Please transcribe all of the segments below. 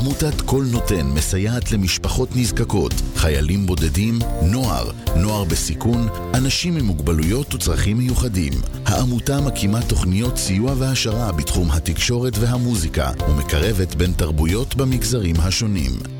עמותת קול נותן מסייעת למשפחות נזקקות, חיילים בודדים, נוער, נוער בסיכון, אנשים עם מוגבלויות וצרכים מיוחדים. העמותה מקימה תוכניות סיוע והעשרה בתחום התקשורת והמוזיקה, ומקרבת בין תרבויות במגזרים השונים.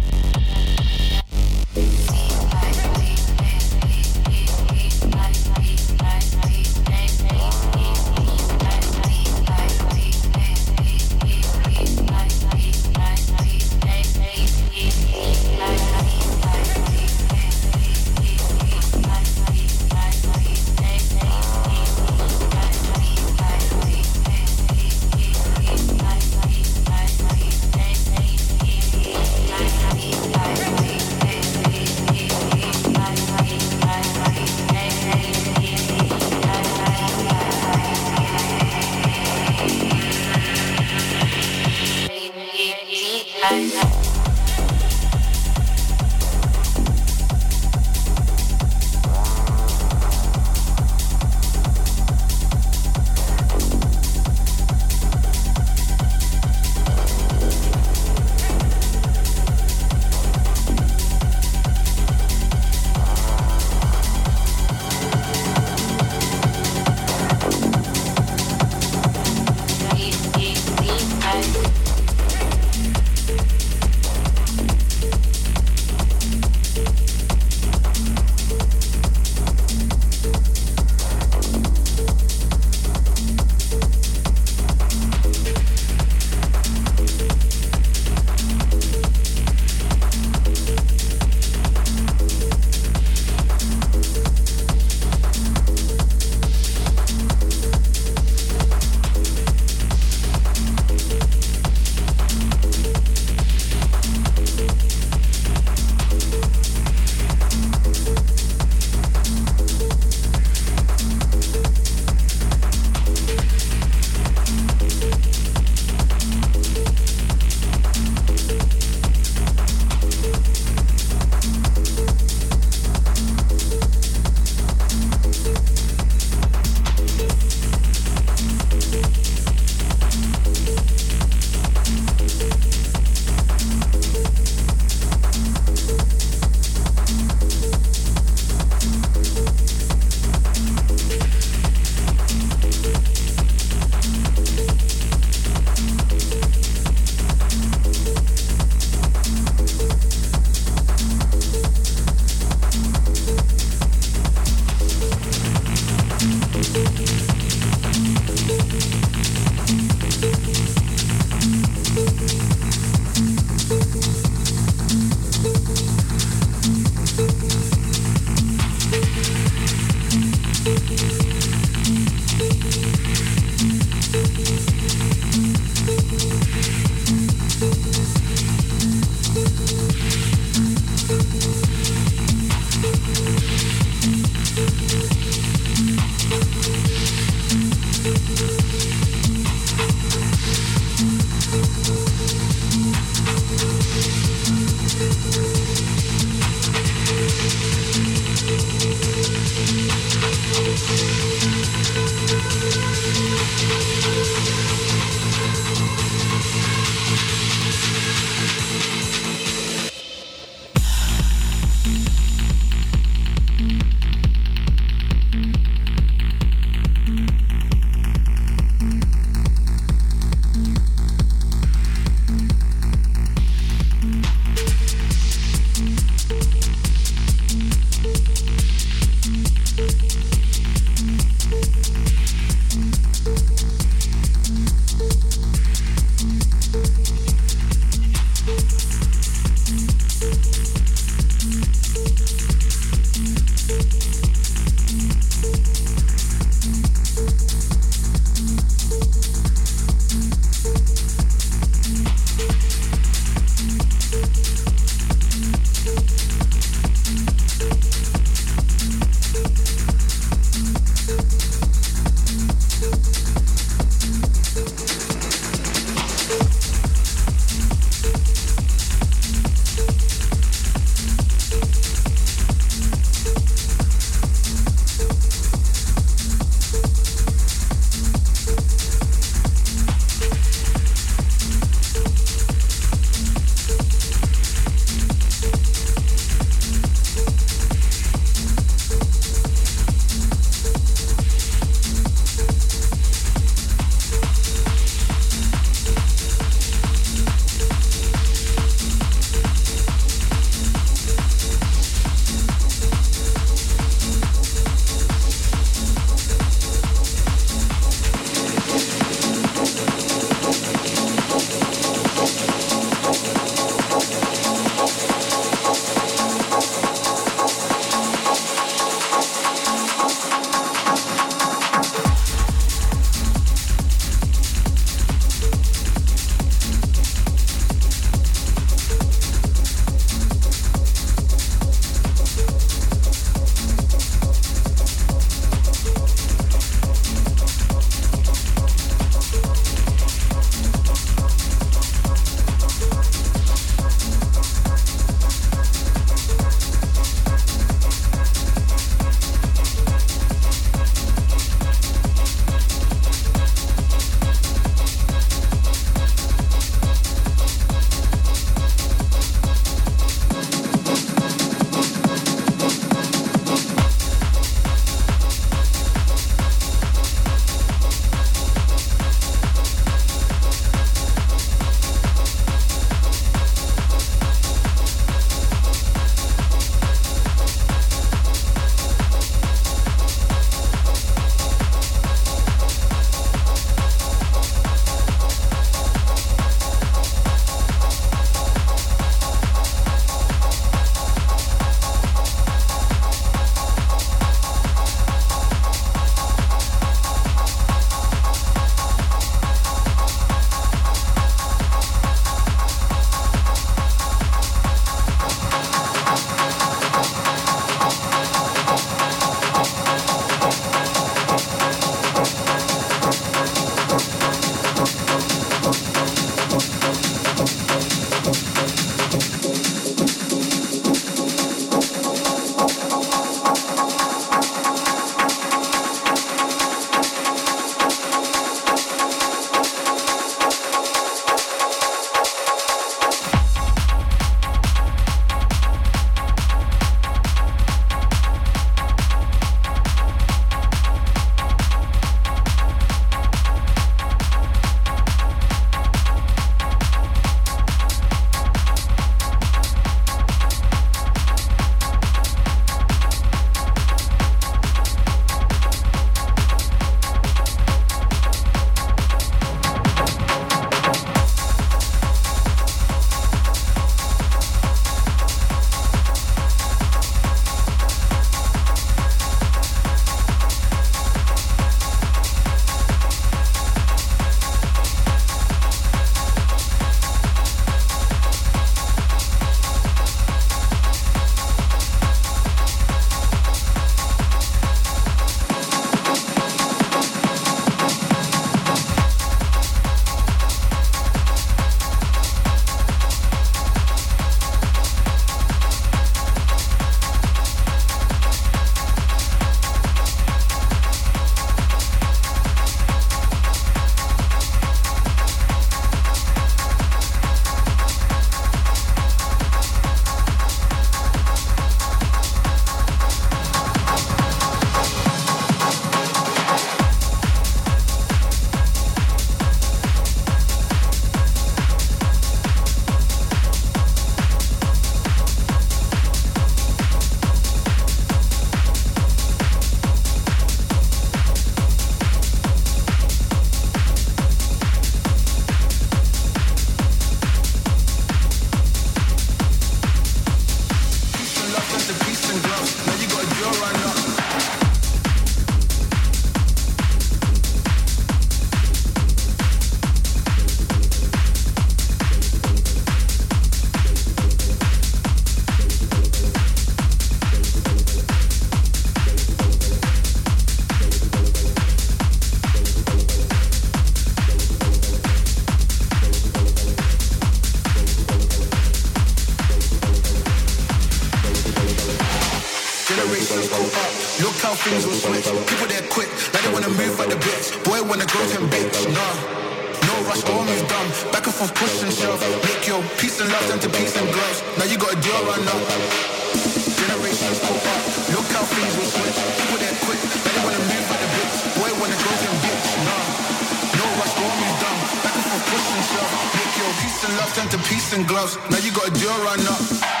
run up.